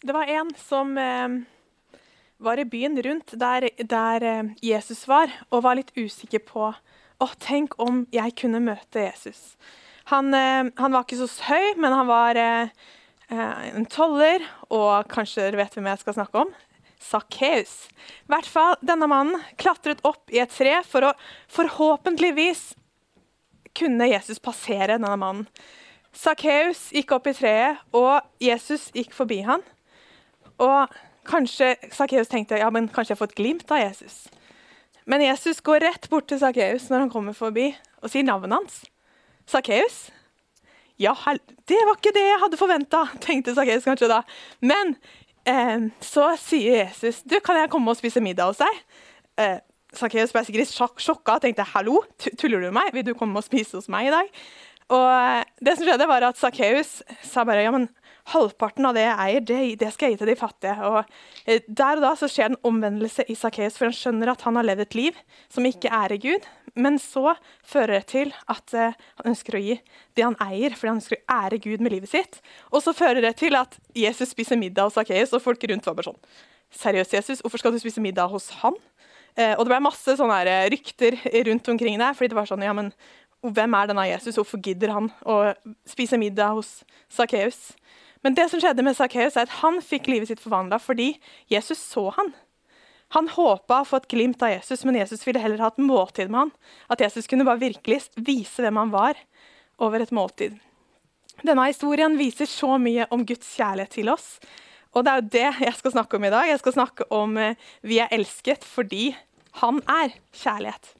Det var en som eh, var i byen rundt der, der eh, Jesus var, og var litt usikker på Å, tenk om jeg kunne møte Jesus. Han, eh, han var ikke så høy, men han var eh, eh, en toller, og kanskje dere vet hvem jeg skal snakke om? Sakkeus. I hvert fall, denne mannen klatret opp i et tre for å forhåpentligvis kunne Jesus passere denne mannen. Sakkeus gikk opp i treet, og Jesus gikk forbi han. Og kanskje Sakkeus tenkte ja, men kanskje jeg får et glimt av Jesus. Men Jesus går rett bort til Sakkeus når han kommer forbi, og sier navnet hans. Sakkeus? Ja, det var ikke det jeg hadde forventa, tenkte Sakkeus kanskje da. Men eh, så sier Jesus du, kan jeg komme og spise middag hos deg. Eh, Sakkeus ble sikkert sjok sjokka og tenkte hallo, tuller du meg? Vil du komme og spise hos meg i dag? Og eh, det som skjedde var at Sakkeus sa bare ja, men halvparten av det jeg eier, det, det, skal jeg gi til de fattige. Og eh, Der og da så skjer en omvendelse i Sakkeus, for han skjønner at han har levd et liv som ikke ærer Gud. Men så fører det til at uh, han ønsker å gi det han eier, fordi han ønsker å ære Gud med livet sitt. Og så fører det til at Jesus spiser middag hos Sakkeus, og folk rundt var bare sånn Seriøst, Jesus, hvorfor skal du spise middag hos han? Uh, og det ble masse sånne rykter rundt omkring der. fordi det var sånn, ja, men hvem er denne Jesus? Hvorfor gidder han å spise middag hos Sakkeus? Men det som skjedde med Sakkeus, er at han fikk livet sitt forvandla fordi Jesus så han. Han håpa å få et glimt av Jesus, men Jesus ville heller ha et måltid med han. At Jesus kunne bare virkelig vise hvem han var, over et måltid. Denne historien viser så mye om Guds kjærlighet til oss. Og det er jo det jeg skal snakke om i dag. Jeg skal snakke om eh, vi er elsket fordi han er kjærlighet.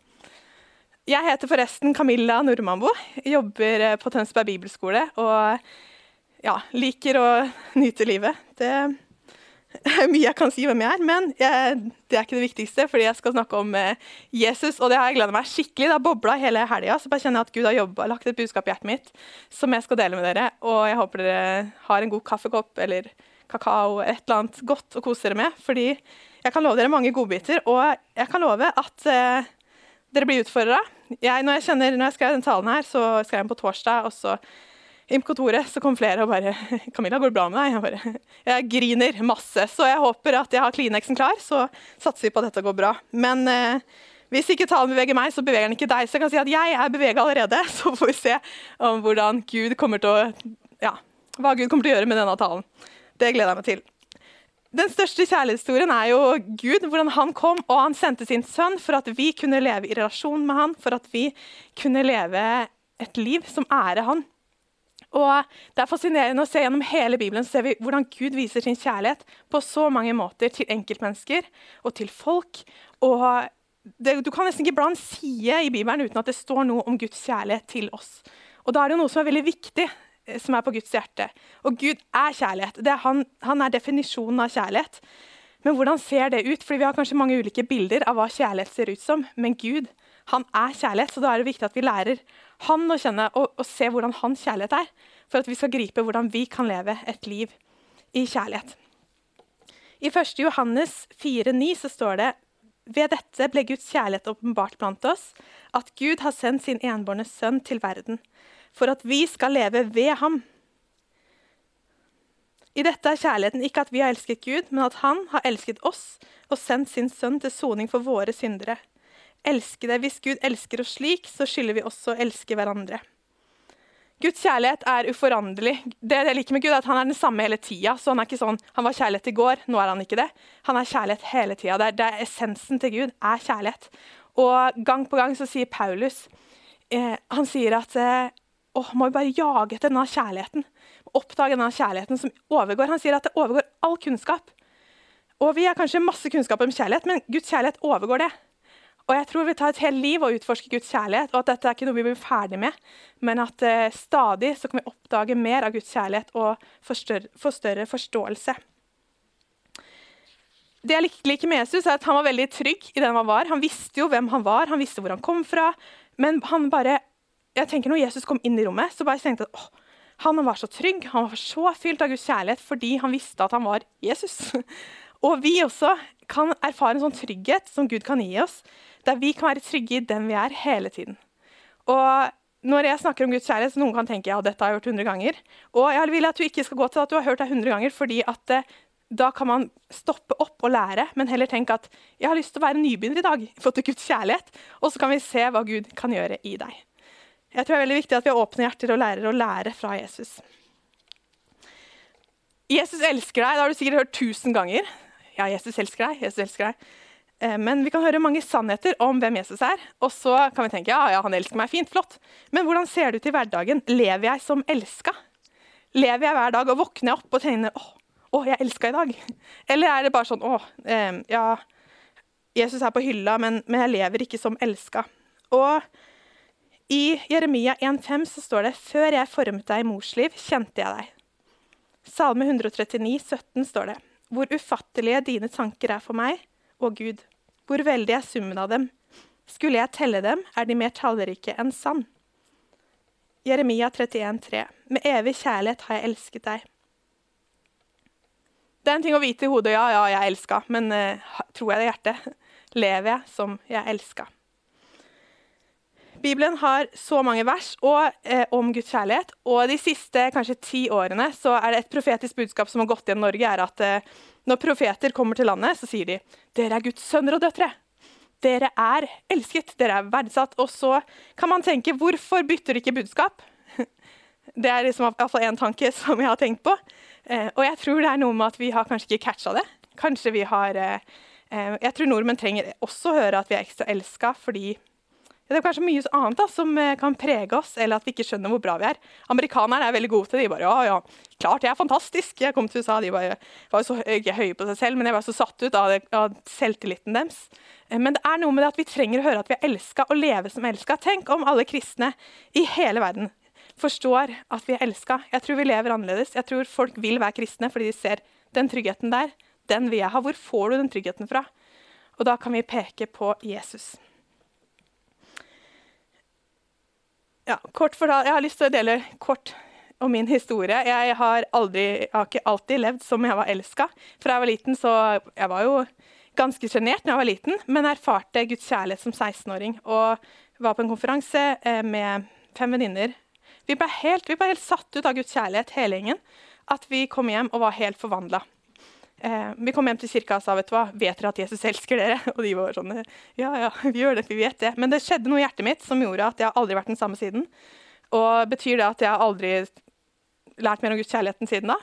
Jeg heter forresten Camilla Nordmambo. Jobber eh, på Tønsberg bibelskole. og ja, liker å nyte livet. Det er mye jeg kan si hvem jeg er, men jeg, det er ikke det viktigste. fordi jeg skal snakke om eh, Jesus, og det har jeg gleda meg skikkelig. Det har bobla hele helga, så bare kjenner jeg at Gud har jobbet, lagt et budskap i hjertet mitt som jeg skal dele med dere. Og jeg håper dere har en god kaffekopp eller kakao, et eller annet godt å kose dere med. fordi jeg kan love dere mange godbiter, og jeg kan love at eh, dere blir utfordra. Når, jeg når jeg skrev denne talen her, så skrev jeg den på torsdag. og så inn på kontoret så kom flere og bare 'Camilla, går det bra med deg?' Jeg, bare, jeg griner masse. Så jeg håper at jeg har Kleenexen klar, så satser vi på at dette går bra. Men eh, hvis ikke talen beveger meg, så beveger den ikke deg. Så jeg kan si at jeg er bevega allerede. Så får vi se om hvordan Gud kommer til å, ja, hva Gud kommer til å gjøre med denne talen. Det gleder jeg meg til. Den største kjærlighetshistorien er jo Gud, hvordan han kom og han sendte sin sønn for at vi kunne leve i relasjon med han, for at vi kunne leve et liv som ærer han. Og Det er fascinerende å se gjennom hele Bibelen så ser vi hvordan Gud viser sin kjærlighet på så mange måter til enkeltmennesker og til folk. Og det, Du kan nesten ikke bla en side i Bibelen uten at det står noe om Guds kjærlighet til oss. Og Da er det noe som er veldig viktig, eh, som er på Guds hjerte. Og Gud er kjærlighet. Er han, han er definisjonen av kjærlighet. Men hvordan ser det ut? Fordi Vi har kanskje mange ulike bilder av hva kjærlighet ser ut som. Men Gud han er kjærlighet, så da er det viktig at vi lærer han å kjenne og, og se hvordan hans kjærlighet er, for at vi skal gripe hvordan vi kan leve et liv i kjærlighet. I 1. Johannes 4,9 så står det ved dette ble Guds kjærlighet åpenbart blant oss, at Gud har sendt sin enbårne sønn til verden, for at vi skal leve ved ham. I dette er kjærligheten ikke at vi har elsket Gud, men at Han har elsket oss og sendt sin sønn til soning for våre syndere elske det. Hvis Gud elsker oss slik, så skylder vi også å elske hverandre. Guds kjærlighet er uforanderlig. Det jeg liker med Gud er at Han er den samme hele tida. Så han er ikke sånn, han var kjærlighet i går, nå er han ikke det. Han er kjærlighet hele tida. Det, det, er essensen til Gud er kjærlighet. Og gang på gang så sier Paulus eh, han sier at eh, å, må vi bare jage etter denne kjærligheten. Oppdage denne kjærligheten som overgår. Han sier at det overgår all kunnskap. Og vi har kanskje masse kunnskap om kjærlighet, men Guds kjærlighet overgår det. Og jeg tror vi tar et helt liv å utforske Guds kjærlighet, og at dette er ikke noe vi blir ferdig med, men at eh, stadig så kan vi oppdage mer av Guds kjærlighet og få større, forståelse. Det jeg liker med Jesus, er at han var veldig trygg i den han var. Han visste jo hvem han var, han visste hvor han kom fra. Men han bare, jeg tenker når Jesus kom inn i rommet, så bare tenkte jeg at han var så trygg, han var så fylt av Guds kjærlighet fordi han visste at han var Jesus. Og vi også kan erfare en sånn trygghet som Gud kan gi oss, der vi kan være trygge i den vi er, hele tiden. Og når jeg snakker om Guds kjærlighet, så noen kan tenke ja, dette har jeg hørt 100 ganger. Og jeg vil at du ikke skal gå til at du har hørt det 100 ganger, fordi at eh, da kan man stoppe opp og lære, men heller tenke at jeg har lyst til å være nybegynner i dag. Fått Guds kjærlighet, Og så kan vi se hva Gud kan gjøre i deg. Jeg tror det er veldig viktig at vi har åpne hjerter og lærer å lære fra Jesus. Jesus elsker deg. Det har du sikkert hørt tusen ganger. Ja, Jesus elsker deg. Jesus elsker deg. Eh, men vi kan høre mange sannheter om hvem Jesus er. Og så kan vi tenke ja, ja, han elsker meg. Fint, flott. Men hvordan ser det ut i hverdagen? Lever jeg som elska? Lever jeg hver dag og våkner jeg opp og tenker åh, åh jeg elska i dag? Eller er det bare sånn åh, eh, ja, Jesus er på hylla, men, men jeg lever ikke som elska. Og i Jeremia 1,5 så står det Før jeg formet deg i mors liv, kjente jeg deg. Salme 139, 17 står det Hvor ufattelige dine tanker er for meg, å Gud. Hvor veldig er summen av dem. Skulle jeg telle dem, er de mer tallrike enn sand. Jeremia 31, 31,3. Med evig kjærlighet har jeg elsket deg. Det er en ting å vite i hodet, ja, ja, jeg elska, men uh, tror jeg det i hjertet? Lever jeg som jeg elska? Bibelen har så mange vers og, eh, om Guds kjærlighet. Og de siste kanskje ti årene så er det et profetisk budskap som har gått igjen i Norge, er at eh, når profeter kommer til landet, så sier de dere er Guds sønner og døtre. Dere er elsket, dere er verdsatt. Og så kan man tenke hvorfor bytter de ikke budskap? Det er liksom iallfall én tanke som jeg har tenkt på. Eh, og jeg tror det er noe med at vi har kanskje ikke catcha det. Kanskje vi har eh, eh, Jeg tror nordmenn trenger også høre at vi er ekstra elska fordi det er kanskje mye annet da, som eh, kan prege oss, eller at vi ikke skjønner hvor bra vi er. Amerikanerne er veldig gode til det. De bare ja, ja, klart jeg er fantastisk. Jeg kom til USA, de bare, var så ikke høye på seg selv, men jeg var så satt ut av, av selvtilliten deres. Eh, men det er noe med det at vi trenger å høre at vi er elska og leve som elska. Tenk om alle kristne i hele verden forstår at vi er elska. Jeg tror vi lever annerledes. Jeg tror folk vil være kristne fordi de ser den tryggheten der. Den vil jeg ha. Hvor får du den tryggheten fra? Og da kan vi peke på Jesus. Ja, kort fortalt, Jeg har lyst til å dele kort om min historie. Jeg har, aldri, jeg har ikke alltid levd som jeg var elska. Fra jeg var liten, så Jeg var jo ganske sjenert da jeg var liten, men erfarte Guds kjærlighet som 16-åring. Og var på en konferanse eh, med fem venninner. Vi, ble helt, vi ble helt satt ut av Guds kjærlighet, hele gjengen. At vi kom hjem og var helt forvandla. Eh, vi kom hjem til kirka og sa vet du hva, vet dere at Jesus elsker dere? Og de var sånn ja, ja, vi gjør det, vi vet det. Men det skjedde noe i hjertet mitt som gjorde at jeg aldri vært den samme siden. Og betyr det at jeg aldri lært mer om Guds kjærlighet enn siden da?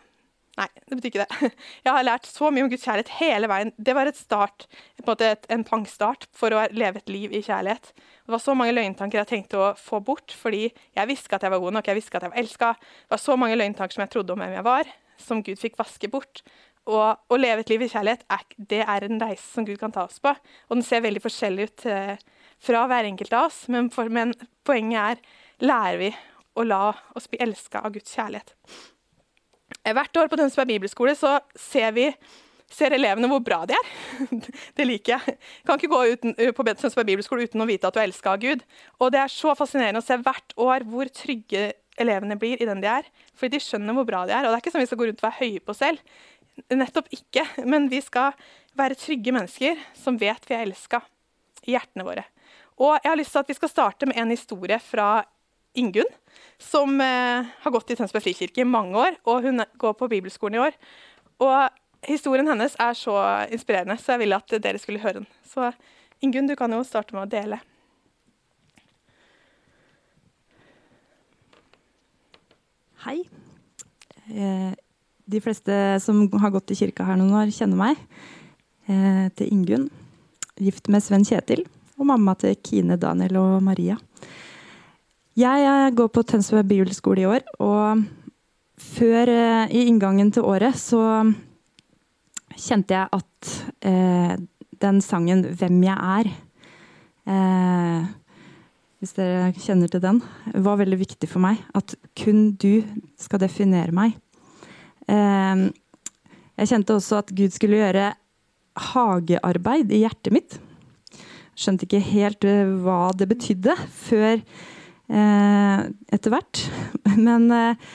Nei, det betyr ikke det. Jeg har lært så mye om Guds kjærlighet hele veien. Det var et start, en, et, en pangstart for å leve et liv i kjærlighet. Det var så mange løgntanker jeg tenkte å få bort, fordi jeg visste at jeg var god nok, jeg visste at jeg var elska. Det var så mange løgntanker som jeg trodde om hvem jeg var, som Gud fikk vaske bort. Og å leve et liv i kjærlighet er, det er en reise som Gud kan ta oss på. Og den ser veldig forskjellig ut eh, fra hver enkelt av oss, men, for, men, poenget er lærer vi å la oss bli elska av Guds kjærlighet. Eh, hvert år på Tønsberg bibelskole så ser vi ser elevene hvor bra de er. det liker jeg. Kan ikke gå uten, eh, på Tønsberg bibelskole uten å vite at du er elska av Gud. Og det er så fascinerende å se hvert år hvor trygge elevene blir i den de er. Fordi de skjønner hvor bra de er. Og det er ikke sånn vi skal gå rundt og være høye på selv. Nettopp ikke. Men vi skal være trygge mennesker som vet vi er elska i hjertene våre. Og jeg har lyst til at vi skal starte med en historie fra Ingunn, som eh, har gått i Tønsberg frikirke i mange år. Og hun går på bibelskolen i år. Og historien hennes er så inspirerende, så jeg ville at dere skulle høre den. Så Ingunn, du kan jo starte med å dele. Hei. Eh, de fleste som har gått i kirka her noen år, kjenner meg. Eh, til Ingunn. Gift med Sven Kjetil. Og mamma til Kine, Daniel og Maria. Jeg, jeg går på Tønsberg bibelskole i år, og før eh, i inngangen til året så kjente jeg at eh, den sangen 'Hvem jeg er' eh, hvis dere kjenner til den, var veldig viktig for meg. At kun du skal definere meg. Ehm, jeg kjente også at Gud skulle gjøre hagearbeid i hjertet mitt. Skjønte ikke helt eh, hva det betydde før eh, etter hvert. Men eh,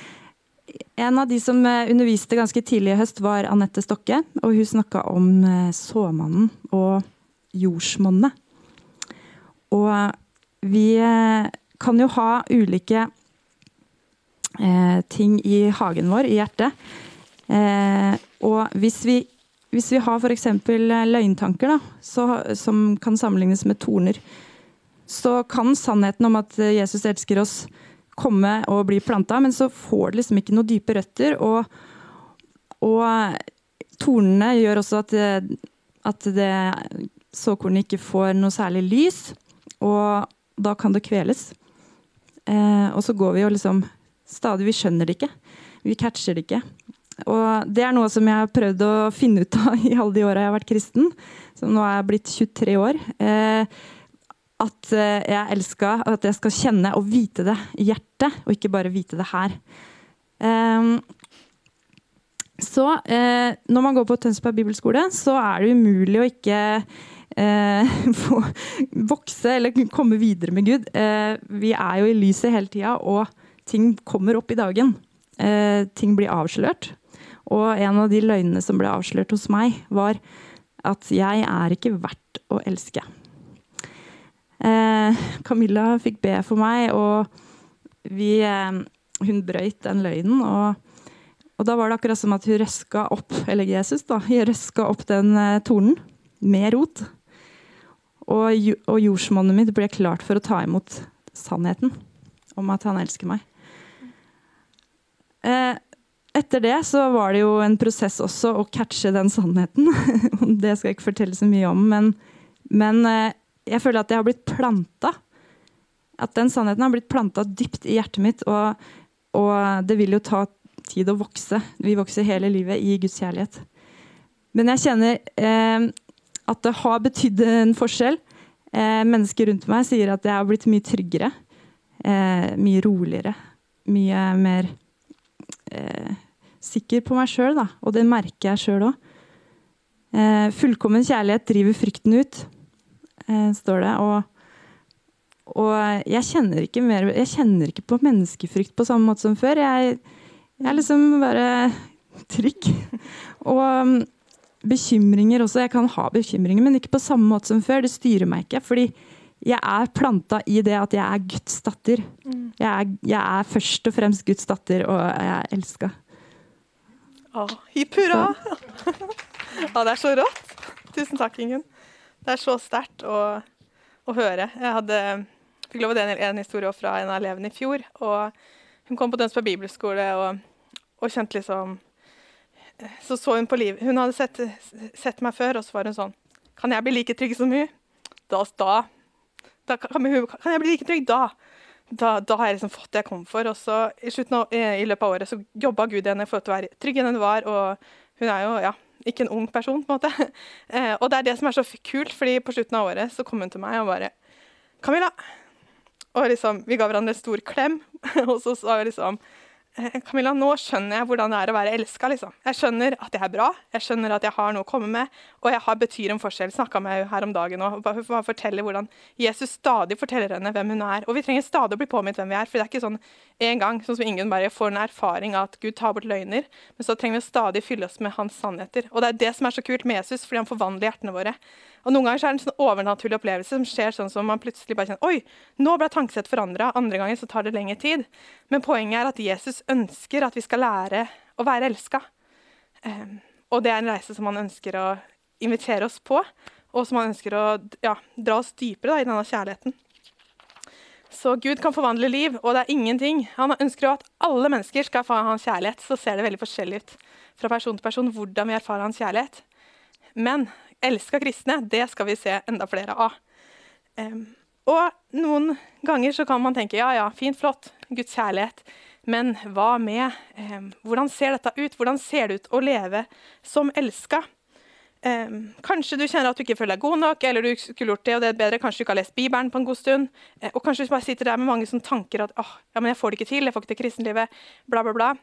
en av de som underviste ganske tidlig i høst, var Anette Stokke. Og hun snakka om såmannen og jordsmonnet. Og vi kan jo ha ulike ting i hagen vår, i hjertet. Eh, og hvis vi, hvis vi har f.eks. løgntanker da, så, som kan sammenlignes med torner, så kan sannheten om at Jesus elsker oss, komme og bli planta, men så får det liksom ikke noen dype røtter. Og, og tornene gjør også at, at det, såkornet ikke får noe særlig lys, og da kan det kveles. Eh, og så går vi og liksom stadig Vi skjønner det ikke. Vi catcher det ikke. Og det er noe som jeg har prøvd å finne ut av i alle de åra jeg har vært kristen. Som nå er jeg blitt 23 år. Eh, at eh, jeg elska at jeg skal kjenne og vite det i hjertet, og ikke bare vite det her. Eh, så eh, når man går på Tønsberg bibelskole, så er det umulig å ikke eh, få vokse eller komme videre med Gud. Eh, vi er jo i lyset hele tida, og ting kommer opp i dagen. Eh, ting blir avslørt. Og en av de løgnene som ble avslørt hos meg, var at jeg er ikke verdt å elske. Eh, Camilla fikk be for meg, og vi, eh, hun brøyt den løgnen. Og, og, da var det akkurat som at hun røska opp eller Jesus da, røska opp den eh, tornen med rot. Og, og jordsmonnet mitt ble klart for å ta imot sannheten om at han elsker meg. Eh, etter det så var det jo en prosess også å catche den sannheten. det skal jeg ikke fortelle så mye om, men, men eh, jeg føler at jeg har blitt planta. At den sannheten har blitt planta dypt i hjertet mitt. Og, og, det vil jo ta tid å vokse. Vi vokser hele livet i Guds kjærlighet. Men jeg kjenner eh, at det har betydd en forskjell. Eh, mennesker rundt meg sier at jeg har blitt mye tryggere. Eh, mye roligere. Mye mer eh, sikker på meg sjøl, og det merker jeg sjøl òg. Eh, fullkommen kjærlighet driver frykten ut, eh, står det. Og, og, jeg, kjenner mer, jeg kjenner ikke på menneskefrykt på samme måte som før. Jeg, jeg er liksom bare trygg. Og um, bekymringer også. Jeg kan ha bekymringer, men ikke på samme måte som før. Det styrer meg ikke. fordi jeg er planta i det at jeg er Guds datter. Mm. Jeg, er, jeg, er, først og fremst Guds datter, og jeg er elska. Hipp hurra! Ja, det er så rått. Tusen takk, Ingunn. Det er så sterkt å, å, høre. Jeg hadde, fikk lov å dele en historie fra en av elevene i fjor. og Hun kom på Dønsberg bibelskole og, og, kjente liksom Så så hun på livet Hun hadde sett, sett, meg før, og så var hun sånn Kan jeg bli like trygg som hun? Da, da da kan, kan jeg bli like trygg? Da, da, da, har jeg liksom fått det jeg kom for. Og så i, av, i løpet av året så jobba Gud henne for å være trygg enn hun var. Og hun er jo ja, ikke en ung person, på en måte. Eh, og det er det som er så kult, fordi på slutten av året så kom hun til meg og bare Camilla. Og liksom, vi ga hverandre en stor klem, og så sa vi liksom Eh, Camilla, nå skjønner jeg hvordan det er å være elska. Liksom. Jeg skjønner at jeg er bra, jeg skjønner at jeg har noe å komme med, og jeg har betyr en forskjell. Snakka med her om dagen og forteller hvordan Jesus stadig forteller henne hvem hun er. Og vi trenger stadig å bli påminnet hvem vi er, for det er ikke sånn en gang sånn som ingen bare får en erfaring av at Gud tar bort løgner, men så trenger vi stadig fylle oss med hans sannheter. Og det er det som er så kult med Jesus, fordi han forvandler hjertene våre. Og Noen ganger er det en sånn overnaturlig opplevelse som skjer sånn som man plutselig bare kjenner Oi, nå ble tankesett forandra. Andre ganger så tar det lengre tid. Men poenget er at Jesus ønsker at vi skal lære å være elska. Um, ehm, og det er en reise som han ønsker å invitere oss på, og som han ønsker å ja, dra oss dypere da, i denne kjærligheten. Så Gud kan forvandle liv, og det er ingenting. Han ønsker jo at alle mennesker skal få hans kjærlighet. Så ser det veldig forskjellig ut fra person til person hvordan vi erfarer hans kjærlighet. Men elska kristne, det skal vi se enda flere av. Um, og noen ganger så kan man tenke ja, ja, fint, flott, Guds kjærlighet. Men hva med um, Hvordan ser dette ut? Hvordan ser det ut å leve som elska? Um, kanskje du kjenner at du ikke føler deg god nok, eller du skulle gjort det og det bedre. Kanskje du ikke har lest Bibelen på en god stund. Uh, og kanskje du bare sitter der med mange sånne tanker at oh, ja, men jeg får det ikke til, jeg får ikke til kristenlivet, bla, bla, bla.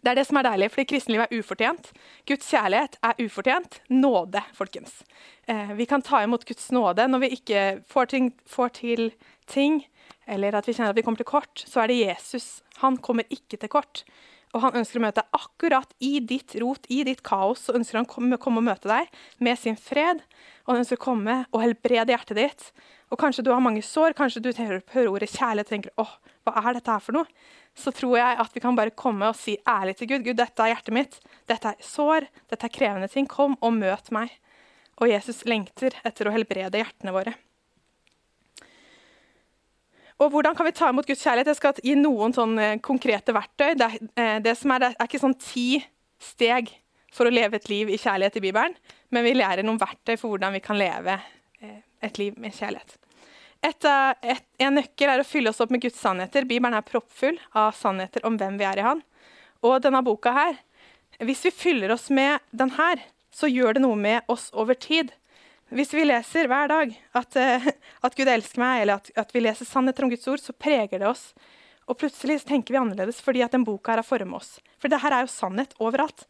Det er det som er deilig, fordi kristenlivet er ufortjent. Guds kjærlighet er ufortjent. Nåde, folkens. Eh, vi kan ta imot Guds nåde når vi ikke får, ting, får, til ting, eller at vi kjenner at vi kommer til kort. Så er det Jesus. Han kommer ikke til kort. Og han ønsker å møte deg akkurat i ditt rot, i ditt kaos. Så ønsker han å komme, og møte deg med sin fred. Og han ønsker å komme og helbrede hjertet ditt. og kanskje du har mange sår, kanskje du hører ordet kjærlighet og tenker åh, hva er dette her for noe? Så tror jeg at vi kan bare komme og si ærlig til Gud. Gud, dette er hjertet mitt. Dette er sår. Dette er krevende ting. Kom og møt meg. Og Jesus lengter etter å helbrede hjertene våre. Og Hvordan kan vi ta imot Guds kjærlighet? Jeg skal gi noen sånne konkrete verktøy. Det, eh, det, er, det er ikke sånn ti steg for å leve et liv i kjærlighet i Bibelen, men vi lærer noen verktøy for hvordan vi kan leve eh, et liv med kjærlighet. Et, et, en nøkkel er å fylle oss opp med Guds sannheter. Bibelen er proppfull av sannheter om hvem vi er i Han. Og denne boka her, hvis vi fyller oss med den her, så gjør det noe med oss over tid. Hvis vi leser hver dag at, uh, at Gud elsker meg, eller at, at, vi leser sannheter om Guds ord, så preger det oss. Og plutselig tenker vi annerledes fordi at den boka her har formet oss. For det her er jo sannhet overalt.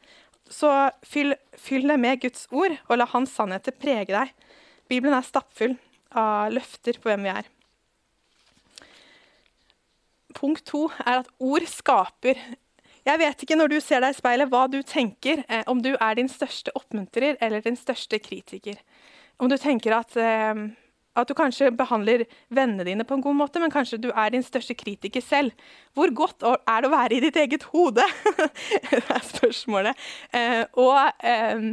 Så fyll, fyll det med Guds ord, og la Hans sannheter prege deg. Bibelen er stappfull av løfter på hvem vi er. Punkt to er at ord skaper. Jeg vet ikke når du ser deg i speilet, hva du tenker, eh, om du er din største oppmuntrer eller din største kritiker. Om du tenker at, eh, at du kanskje behandler vennene dine på en god måte, men kanskje du er din største kritiker selv. Hvor godt er det å være i ditt eget hode? det er spørsmålet. Eh, og eh,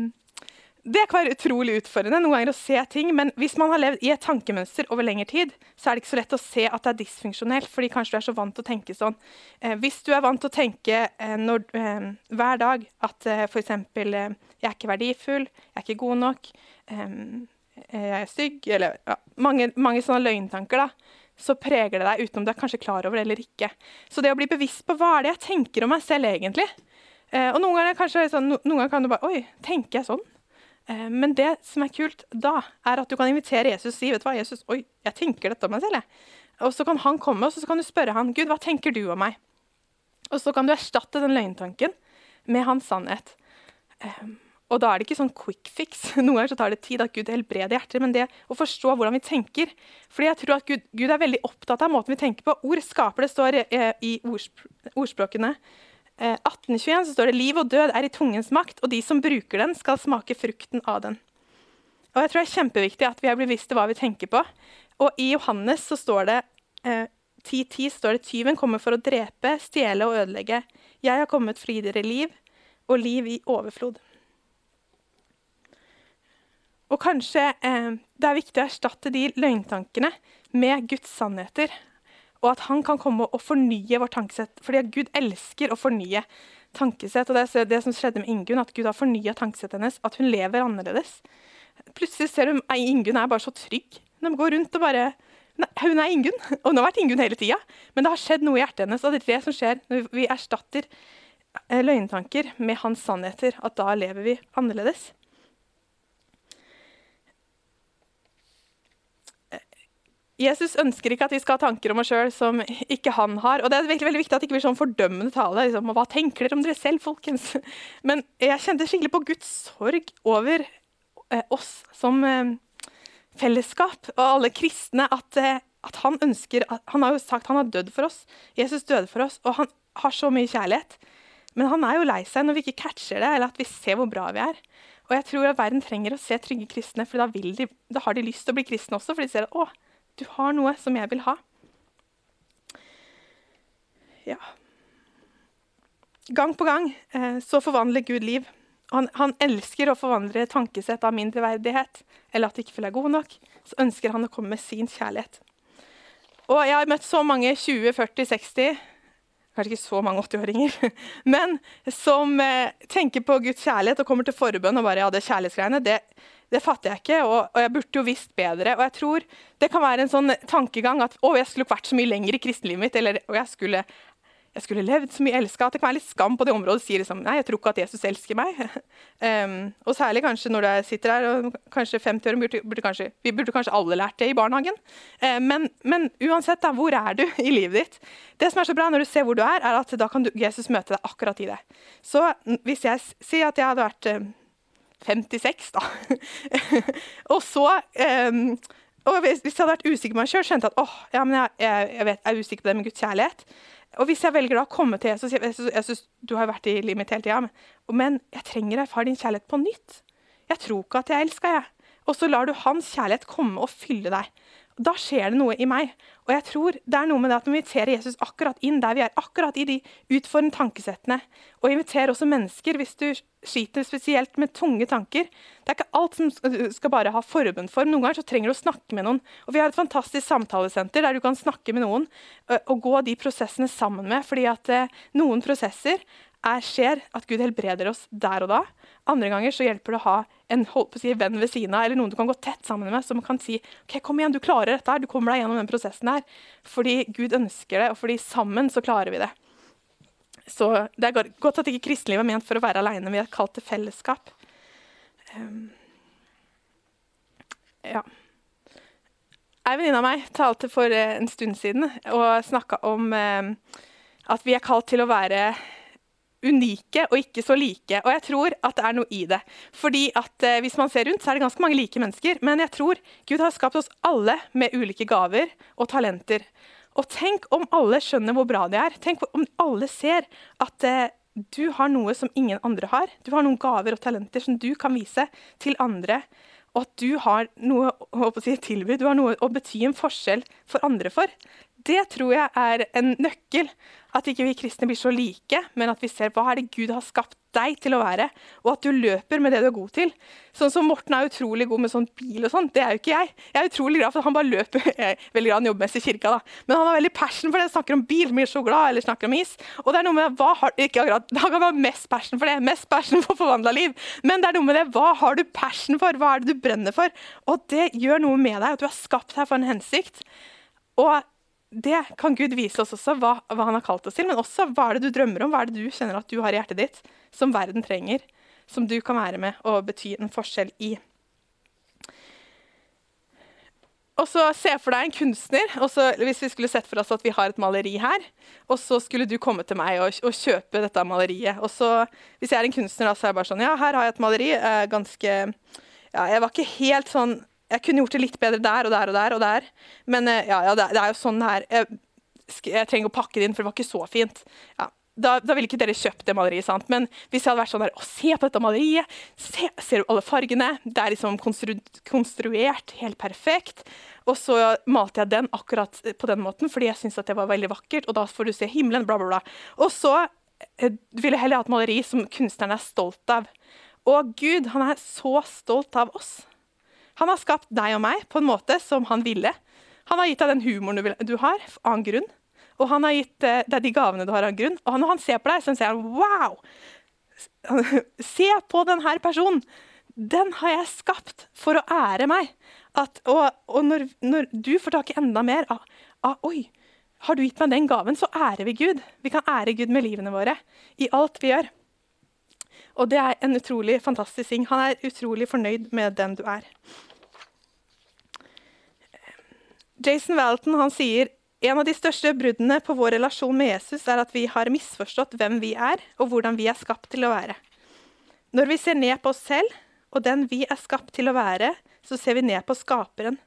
det kan være utrolig utfordrende noen ganger å se ting, men hvis man har levd i et tankemønster over lengre tid, så er det ikke så lett å se at det er dysfunksjonelt, fordi kanskje du er så vant til å tenke sånn. Eh, hvis du er vant til å tenke eh, når, eh, hver dag at eh, f.eks. Eh, 'jeg er ikke verdifull', 'jeg er ikke god nok', eh, 'jeg er stygg', eller ja, mange, mange, sånne løgntanker, da, så preger det deg uten om du er kanskje klar over det eller ikke. Så det å bli bevisst på hva er det jeg tenker om meg selv egentlig? Eh, og noen ganger, kanskje, sånn, noen ganger kan du bare Oi, tenker jeg sånn? Eh, men det som er kult da, er at du kan invitere Jesus og si vet du hva, Jesus, oi, jeg tenker dette om meg selv. Jeg. Og så kan han komme og så kan du spørre han, Gud, hva tenker du om meg? Og så kan du erstatte den løgntanken med hans sannhet. Um, og da er det ikke sånn quick fix. Noen ganger så tar det tid at Gud helbreder hjerter. Men det å forstå hvordan vi tenker Fordi jeg tror at Gud, Gud er veldig opptatt av måten vi tenker på. Ord skaper det, står eh, i ordspråkene. 1821 eh, så står det 'Liv og død er i tungens makt, og de som bruker den, skal smake frukten av den'. Og jeg tror det er kjempeviktig at vi er bevisste hva vi tenker på. Og i Johannes så står det eh, 10.10 står det 'Tyven kommer for å drepe, stjele og ødelegge'. 'Jeg har kommet for å gi dere liv, og liv i overflod'. Og kanskje eh, det er viktig å erstatte de løgntankene med Guds sannheter og at han kan komme og fornye vårt tankesett. Fordi at Gud elsker å fornye tankesett. Og det er det som skjedde med Ingunn, at Gud har fornya tankesettet hennes. At hun lever annerledes. Plutselig ser du Ingunn er bare så trygg. De går rundt og bare nei, Hun er Ingunn, og hun har vært Ingunn hele tida. Men det har skjedd noe i hjertet hennes, og det er det som skjer når vi erstatter eh, løgntanker med hans sannheter. At da lever vi annerledes. Jesus ønsker ikke at vi skal ha tanker om oss sjøl som ikke han har. Og det er veldig, veldig viktig at det ikke blir sånn fordømmende tale. Liksom, hva tenker dere om dere selv, folkens? Men jeg kjente skikkelig på Guds sorg over eh, oss som eh, fellesskap og alle kristne. At, eh, at, han ønsker Han har jo sagt han har dødd for oss. Jesus døde for oss, og han har så mye kjærlighet. Men han er jo lei seg når vi ikke catcher det, eller at vi ser hvor bra vi er. Og jeg tror at verden trenger å se trygge kristne, for da, de, da har de lyst til å bli kristne også. for de ser at å, du har noe som jeg vil ha. Ja. Gang på gang eh, så forvandler Gud liv. Han, han, elsker å forvandle tankesett av mindreverdighet eller at de ikke føler deg god nok. Så ønsker han å komme med sin kjærlighet. Og jeg har møtt så mange 20, 40, 60 Kanskje ikke så mange 80-åringer, men som eh, tenker på Guds kjærlighet og kommer til forbønn og bare ja, det kjærlighetsgreiene, det, det fatter jeg ikke, og, og, jeg burde jo visst bedre. Og jeg tror det kan være en sånn tankegang at å, jeg skulle vært så mye lenger i kristenlivet mitt, eller og jeg skulle, jeg skulle levd så mye elska. At det kan være litt skam på det området. Sier liksom nei, jeg tror ikke at Jesus elsker meg. um, og særlig kanskje når du sitter her og kanskje 50 år, burde, burde kanskje, vi burde kanskje alle lært det i barnehagen. Uh, men, men, uansett, da, hvor er du i livet ditt? Det som er så bra når du ser hvor du er, er at da kan du, Jesus møte deg akkurat i det. Så hvis jeg sier at jeg hadde vært uh, 56, da. og så um, og hvis, hvis, jeg hadde vært usikker på meg sjøl, skjønte jeg at åh, ja, jeg, jeg, jeg, jeg, er usikker på det med Guds kjærlighet. Og hvis jeg velger da å komme til Jesus Jeg, jeg Du har vært i livet mitt hele tida, men, men, jeg trenger erfare din kjærlighet på nytt. Jeg tror ikke at jeg elsker, jeg. Og så lar du hans kjærlighet komme og fylle deg. Da skjer det noe i meg. Og jeg tror det er noe med det at vi inviterer Jesus akkurat inn der vi er, akkurat i de utfordrende tankesettene. Og inviterer også mennesker hvis du sliter spesielt med tunge tanker. Det er ikke alt som skal bare ha forbundform. Noen ganger så trenger du å snakke med noen. Og vi har et fantastisk samtalesenter der du kan snakke med noen og gå de prosessene sammen med. fordi at noen prosesser er, skjer at Gud helbreder oss der og da. Andre ganger så hjelper det å ha en si, venn ved siden av eller noen du kan gå tett sammen med, som kan si ok, kom igjen, du klarer dette her, du kommer deg gjennom den prosessen her. Fordi Gud ønsker det, og fordi sammen så klarer vi det. Så Det er godt at ikke kristelivet er ment for å være aleine. Vi er kalt til fellesskap. Um, ja. Ei venninne av meg talte for eh, en stund siden og snakka om um, at vi er kalt til å være unike og ikke så like. Og jeg tror at det er noe i det. Fordi at eh, Hvis man ser rundt, så er det ganske mange like mennesker. Men jeg tror Gud har skapt oss alle med ulike gaver og talenter. Og tenk om alle skjønner hvor bra de er. Tenk om alle ser at eh, du har noe som ingen andre har. Du har noen gaver og talenter som du kan vise til andre. Og at du har noe å si, tilby, du har noe å bety en forskjell for andre for. Det tror jeg er en nøkkel at ikke vi kristne blir så like, men at vi ser hva er det Gud har skapt deg til å være, og at du løper med det du er god til. Sånn som Morten er utrolig god med sånn bil og sånn. Det er jo ikke jeg. Jeg er utrolig glad for at han bare løper. Jeg er veldig glad han jobber mest i kirka, da. Men han har veldig passion for det. Snakker om bil, blir så glad, eller snakker om is. Og det er noe med hva har, ikke akkurat, Da kan man ha mest passion for det. Mest passion for forvandla liv. Men det er noe med det. Hva har du passion for? Hva er det du brenner for? Og det gjør noe med deg, at du er skapt her for en hensikt. Og det kan Gud vise oss også, hva, hva, han har kalt oss til. Men også hva er det du drømmer om, hva er det du kjenner at du har i hjertet ditt, som verden trenger. Som du kan være med og bety en forskjell i. Og så Se for deg en kunstner. og så, Hvis vi skulle sett for oss at vi har et maleri her, og så skulle du komme til meg og, og kjøpe dette maleriet. og så, Hvis jeg er en kunstner, da, så er jeg bare sånn Ja, her har jeg et maleri. Eh, ganske ja, Jeg var ikke helt sånn jeg kunne gjort det litt bedre der og der og der. og der. Men eh, ja, ja det, er jo sånn her. Jeg, jeg, trenger å pakke det inn, for det var ikke så fint. Ja, da, da ville ikke dere kjøpt det maleriet. sant? Men hvis jeg hadde vært sånn der, å se på dette maleriet, se, ser du alle fargene? Det er liksom konstru, konstruert helt perfekt. Og så malte jeg den akkurat på den måten, fordi jeg syntes det var veldig vakkert. Og da får du se himmelen, bla, bla, bla. Og så eh, ville jeg heller ha et maleri som kunstneren er stolt av. Og Gud, han er så stolt av oss. Han har skapt deg og meg på en måte som han ville. Han har gitt deg den humoren du, du har, av en grunn. Og han har gitt uh, deg de gavene du har av en grunn. Og når han ser på deg, så sier han wow! Se på denne personen! Den har jeg skapt for å ære meg. At, og, og når, når, du får tak i enda mer av, av Oi, har du gitt meg den gaven, så ærer vi Gud. Vi kan ære Gud med livene våre i alt vi gjør. Og det er en utrolig fantastisk ting. Han er utrolig fornøyd med den du er. Jason Walton han sier en av de største bruddene på vår relasjon med Jesus er at vi har misforstått hvem vi er, og hvordan vi er skapt til å være. Når vi ser ned på oss selv og den vi er skapt til å være, så ser vi ned på Skaperen.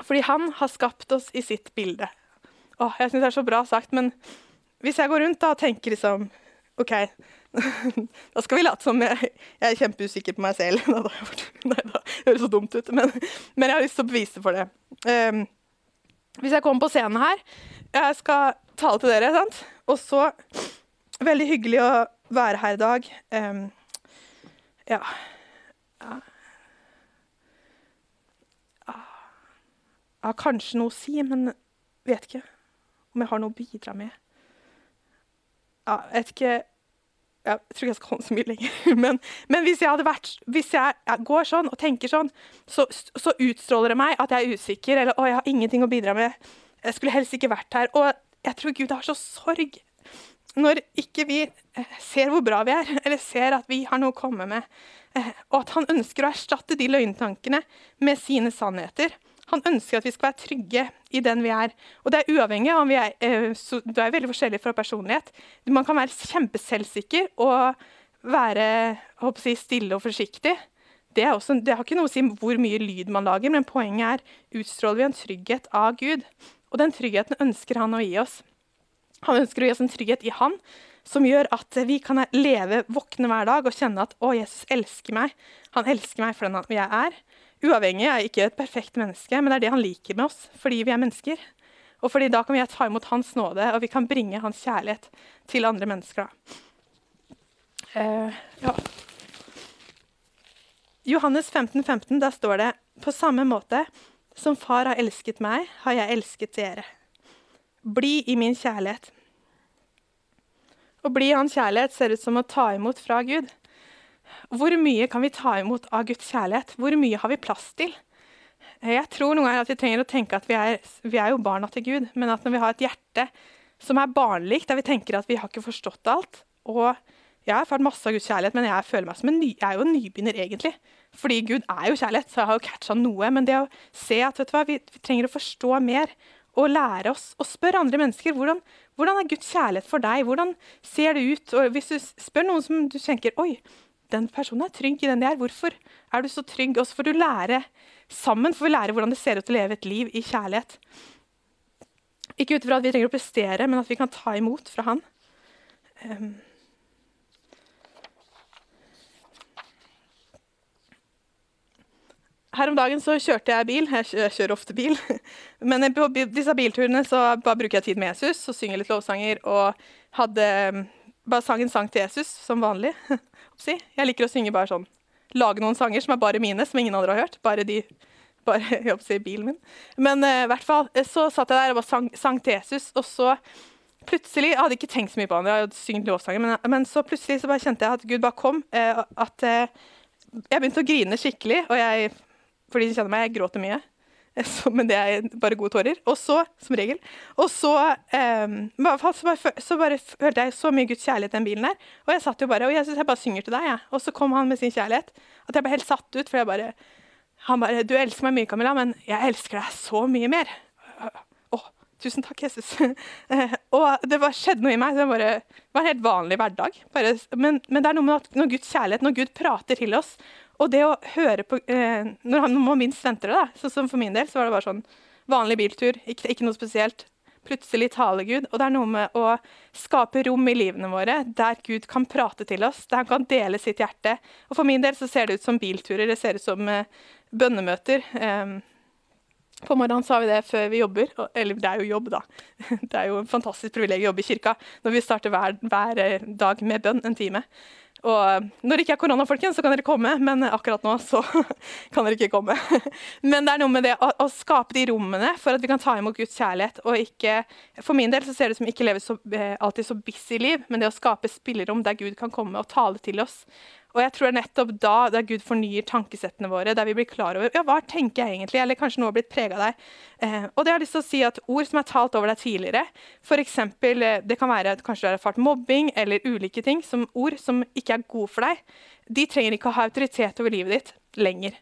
Fordi han har skapt oss i sitt bilde. Åh, jeg syns det er så bra sagt, men hvis jeg går rundt da og tenker liksom OK, da skal vi late som jeg, jeg, er kjempeusikker på meg selv. Nei da, det høres så dumt ut, men, men, jeg har lyst til å bevise for det. Um, hvis jeg kommer på scenen her Jeg skal tale til dere, sant? Og så Veldig hyggelig å være her i dag. Um, ja. ja. Jeg har kanskje noe å si, men vet ikke om jeg har noe å bidra med. Jeg vet ikke jeg tror ikke jeg skal holde så mye lenger. Men, men hvis, jeg vært, hvis jeg går sånn og tenker sånn, så, så, utstråler det meg at jeg er usikker, eller å, jeg har ingenting å bidra med. Jeg skulle helst ikke vært her. Og jeg tror Gud har så sorg når ikke vi eh, ser hvor bra vi er, eller ser at vi har noe å komme med. Eh, og at han ønsker å erstatte de løgntankene med sine sannheter. Han ønsker at vi skal være trygge i den vi er. Og det er uavhengig av om vi er eh, Du er veldig forskjellig fra personlighet. Man kan være kjempeselvsikker og være jeg, stille og forsiktig. Det, også, det, har ikke noe å si hvor mye lyd man lager, men poenget er utstråler vi en trygghet av Gud. Og den tryggheten ønsker han å gi oss. Han ønsker å gi oss en trygghet i Han som gjør at vi kan leve, våkne hver dag og kjenne at å, Jesus elsker meg. Han elsker meg for den jeg er uavhengig, er ikke et perfekt menneske, men det er det han liker med oss, fordi vi er mennesker. Og fordi da kan vi ta imot hans nåde, og vi kan bringe hans kjærlighet til andre mennesker. Uh, ja. Johannes 15, 15, der står det på samme måte som far har elsket meg, har jeg elsket dere. Bli i min kjærlighet. Å bli i hans kjærlighet ser ut som å ta imot fra Gud. Hvor mye kan vi ta imot av Guds kjærlighet? Hvor mye har vi plass til? Jeg tror noen ganger at vi trenger å tenke at vi er, vi er jo barna til Gud, men at når vi har et hjerte som er barnelikt, der vi tenker at vi har ikke forstått alt og Jeg har erfart masse av Guds kjærlighet, men jeg føler meg som en ny, jeg er jo en nybegynner, egentlig. Fordi Gud er jo kjærlighet, så jeg har jo catcha noe. Men det å se at hva, vi, vi trenger å forstå mer og lære oss å spørre andre mennesker hvordan, hvordan er Guds kjærlighet for deg. Hvordan ser det ut? Og hvis du spør noen som du tenker Oi, den personen er trygg i den de er. Hvorfor er du så trygg? Og så får du lære sammen får vi lære hvordan det ser ut å leve et liv i kjærlighet. Ikke ut ifra at vi trenger å prestere, men at vi kan ta imot fra Han. Um. Her om dagen så kjørte jeg bil. Jeg kjører ofte bil. Men på disse bilturene så bare bruker jeg tid med Jesus og synger litt lovsanger. Og hadde bare sang en sang til Jesus som vanlig. Jeg liker å synge bare sånn. Lage noen sanger som er bare mine, som ingen andre har hørt. Bare de bare jeg si, bilen min. Men eh, i uh, hvert fall, eh, så satt jeg der og bare sang, sang, til Jesus, og så plutselig Jeg hadde ikke tenkt så mye på han, jeg hadde syngt lovsanger, men, men, så plutselig så bare kjente jeg at Gud bare kom. Uh, at uh, jeg begynte å grine skikkelig, og jeg, for de som kjenner meg, jeg gråter mye. Så, men det er bare gode tårer. Og så, som regel Og så, um, så, bare, så bare følte jeg så mye Guds kjærlighet i den bilen der. Og jeg satt jo bare, og jeg, jeg bare synger til deg, jeg. Og så kom han med sin kjærlighet. At jeg ble helt satt ut. For jeg bare Han bare Du elsker meg mye, Camilla, men jeg elsker deg så mye mer. Å, oh, tusen takk, Jesus. og det bare skjedde noe i meg. Det bare, var en helt vanlig hverdag. Bare, men, men, det er noe med at når Guds kjærlighet, når Gud prater til oss og det å høre på eh, Når han må minst vente det, da, så som for min del, så var det bare sånn vanlig biltur, ikke, ikke noe spesielt. Plutselig taler Gud. Og det er noe med å skape rom i livene våre der Gud kan prate til oss, der han kan dele sitt hjerte. Og for min del så ser det ut som bilturer, det ser ut som eh, bønnemøter. Eh, på morgenen sa vi det før vi jobber. Eller det er jo jobb, da. Det er jo en fantastisk privilegium å jobbe i kirka når vi starter hver, hver eh, dag med bønn en time. Og eh, når det ikke er korona, folkens, så kan dere komme, men akkurat nå så kan dere ikke komme. Men det er noe med det å, å, skape de rommene for at vi kan ta imot Guds kjærlighet. og ikke, For min del så ser det ut som ikke lever så, eh, alltid så busy liv, men det å skape spillerom der Gud kan komme og tale til oss. Og jeg tror nettopp da der Gud fornyer tankesettene våre, der vi blir klar over ja, hva tenker jeg egentlig, eller kanskje noe har blitt prega av deg. Eh, og det har jeg lyst til å si at Ord som er talt over deg tidligere, f.eks. Eh, det kan være at kanskje du har erfart mobbing eller ulike ting, som ord som ikke er gode for deg, de trenger ikke å ha autoritet over livet ditt lenger.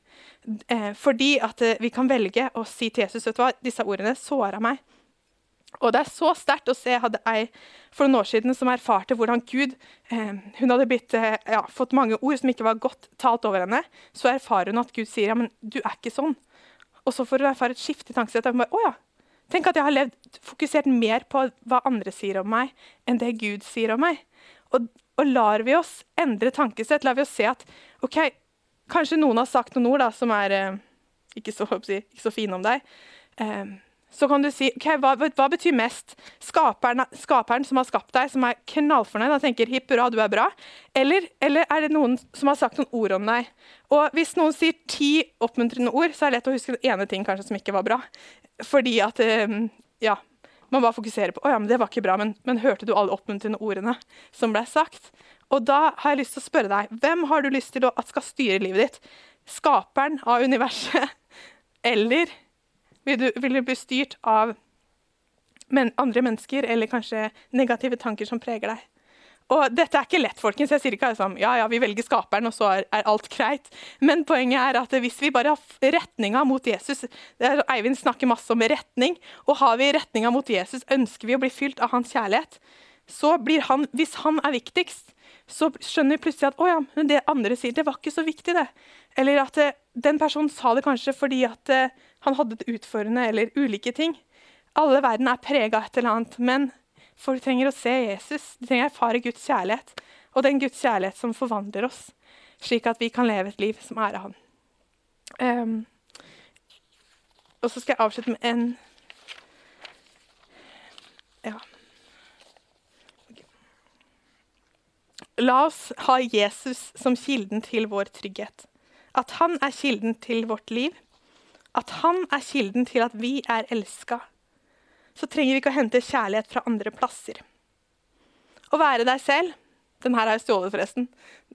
Eh, fordi at eh, vi kan velge å si til Jesus vet du hva, disse ordene såra meg. Og det er så sterkt å se hadde ei for noen år siden som erfarte hvordan Gud eh, Hun hadde blitt, eh, ja, fått mange ord som ikke var godt talt over henne. Så erfarer hun at Gud sier ja, men du er ikke sånn. Og så får hun erfare et skifte i tankesettet. Å ja, tenk at jeg har levd fokusert mer på hva andre sier om meg, enn det Gud sier om meg. Og, og lar vi oss endre tankesett, lar vi oss se at OK, kanskje noen har sagt noen ord da, som er eh, ikke, så, ikke, så, fine om deg. Eh, så kan du si okay, hva, hva, betyr mest? Skaperen, skaperen, som har skapt deg, som er knallfornøyd og tenker hipp hurra, du er bra? Eller, eller, er det noen som har sagt noen ord om deg? Og Hvis noen sier ti oppmuntrende ord, så er det lett å huske den ene ting kanskje som ikke var bra. Fordi at ehm, ja, man bare fokuserer på å ja, men det var ikke bra, men, men hørte du alle oppmuntrende ordene som ble sagt? Og da har jeg lyst til å spørre deg, hvem har du lyst til at skal styre livet ditt? Skaperen av universet eller vil du, vil du bli styrt av men andre mennesker eller kanskje negative tanker som preger deg? Og dette er ikke lett, folkens. Jeg sier ikke liksom, ja, ja, vi velger skaperen, og så er, er, alt greit. Men poenget er at hvis vi bare har retninga mot Jesus er, Eivind snakker masse om retning. Og har vi retninga mot Jesus, ønsker vi å bli fylt av hans kjærlighet, så blir han Hvis han er viktigst, så skjønner vi plutselig at å ja, det andre sier, det var ikke så viktig, det. Eller at uh, den personen sa det kanskje fordi at uh, han hadde et utfordrende, eller ulike ting. Alle verden er prega av et eller annet. Men folk trenger å se Jesus. De trenger å erfare Guds kjærlighet. Og den Guds kjærlighet som forvandler oss, slik at vi kan leve et liv som ærer Han. Um, og så skal jeg avslutte med en Ja. La oss ha Jesus som kilden til vår trygghet. At han er kilden til vårt liv. At han er kilden til at vi er elska. Så trenger vi ikke å hente kjærlighet fra andre plasser. Å være deg selv Den her har jeg stjålet, forresten.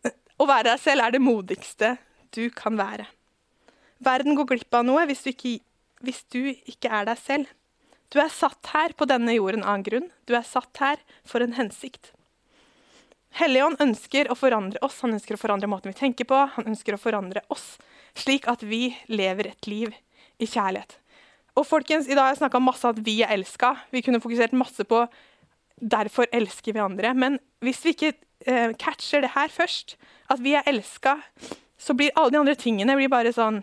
Å være deg selv er det modigste du kan være. Verden går glipp av noe hvis du ikke, hvis du ikke er deg selv. Du er satt her på denne jorden av en grunn. Du er satt her for en hensikt. Helligånd ønsker å forandre oss, han ønsker å forandre måten vi tenker på. Han ønsker å forandre oss, slik at vi lever et liv i kjærlighet. Og folkens, I dag har jeg snakka masse om at vi er elska. Vi kunne fokusert masse på derfor elsker vi andre. Men hvis vi ikke eh, catcher det her først, at vi er elska, så blir alle de andre tingene bare sånn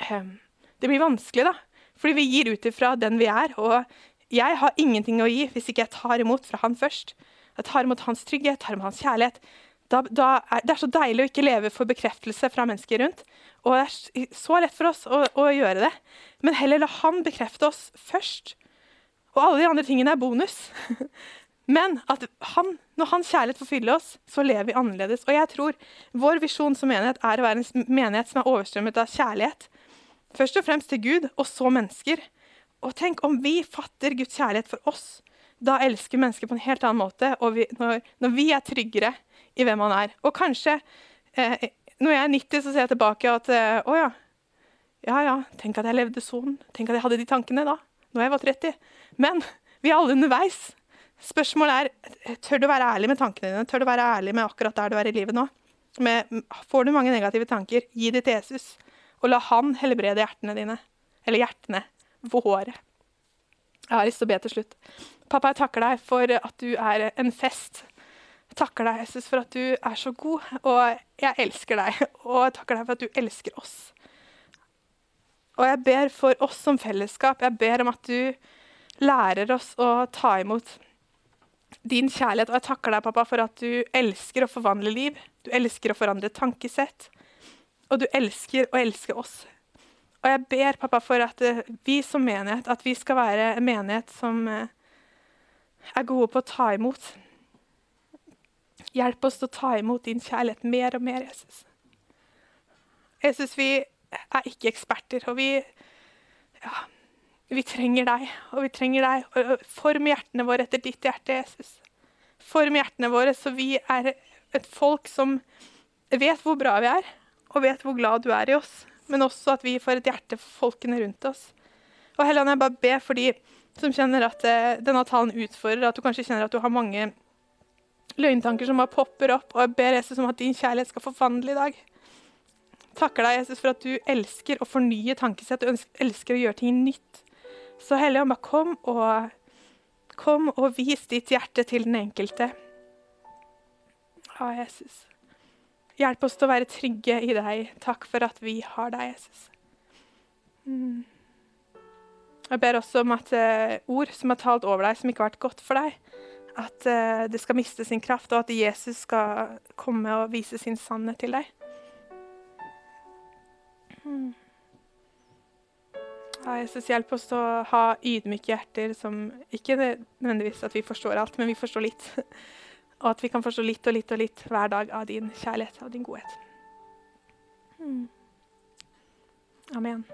eh, Det blir vanskelig, da. Fordi vi gir ut ifra den vi er. Og jeg har ingenting å gi hvis ikke jeg tar imot fra han først. Jeg tar imot hans trygghet, tar imot hans kjærlighet. Da, da er, det er så deilig å ikke leve for bekreftelse fra mennesker rundt. Og det er så lett for oss å, å gjøre det. Men heller la han bekrefte oss først. Og alle de andre tingene er bonus. Men at han, når hans kjærlighet får fylle oss, så lever vi annerledes. Og jeg tror vår visjon som menighet er å være en menighet som er overstrømmet av kjærlighet. Først og fremst til Gud, og så mennesker. Og tenk om vi fatter Guds kjærlighet for oss da elsker mennesker på en helt annen måte. Og vi, når, når, vi er tryggere i hvem han er. Og kanskje eh, Når jeg er 90, så ser jeg tilbake at eh, å ja. Ja ja, tenk at jeg levde sånn. Tenk at jeg hadde de tankene da. Når jeg var 30. Men vi er alle underveis. Spørsmålet er tør du være ærlig med tankene dine. Tør du være ærlig med akkurat der du er i livet nå. Med, får du mange negative tanker, gi det til Jesus. Og la han helbrede hjertene dine. Eller hjertene våre. Jeg har lyst til å be til slutt. Pappa, jeg takker deg for at du er en fest. Jeg takker deg, Jesus, for at du er så god, og jeg elsker deg. Og jeg takker deg for at du elsker oss. Og jeg ber for oss som fellesskap. Jeg ber om at du lærer oss å ta imot din kjærlighet. Og jeg takker deg, pappa, for at du elsker å forvandle liv. Du elsker å forandre tankesett. Og du elsker å elske oss. Og jeg ber pappa for at eh, vi som menighet at vi skal være en menighet som uh, er gode på å ta imot. Hjelp oss til å ta imot din kjærlighet mer og mer, Jesus. Jesus, vi er ikke eksperter, og vi, ja, vi trenger deg. Og vi trenger deg. Form hjertene våre etter ditt hjerte, Jesus. Form hjertene våre så vi er et folk som vet hvor bra vi er, og vet hvor glad du er i oss. Men også at vi får et hjerte for folkene rundt oss. Og Helland, jeg bare ber for de som kjenner at eh, denne talen utfordrer, at du kanskje kjenner at du har mange løgntanker som bare popper opp, og jeg ber Jesus om at din kjærlighet skal forvandle i dag. Takker deg, Jesus, for at du elsker å fornye tankesett, du elsker å gjøre ting nytt. Så Hellige bare kom og, kom og vis ditt hjerte til den enkelte. Ja, Jesus. Hjelp oss til å være trygge i deg. Takk for at vi har deg, Jesus. Mm. Jeg ber også om at uh, ord som er talt over deg, som ikke har vært godt for deg, at uh, det skal miste sin kraft, og at Jesus skal komme og vise sin sannhet til deg. Hmm. Ja, Jesus, hjelp oss til å ha ydmyke hjerter som ikke nødvendigvis at vi forstår alt, men vi forstår litt. og at vi kan forstå litt og litt og litt hver dag av din kjærlighet og din godhet. Hmm. Amen.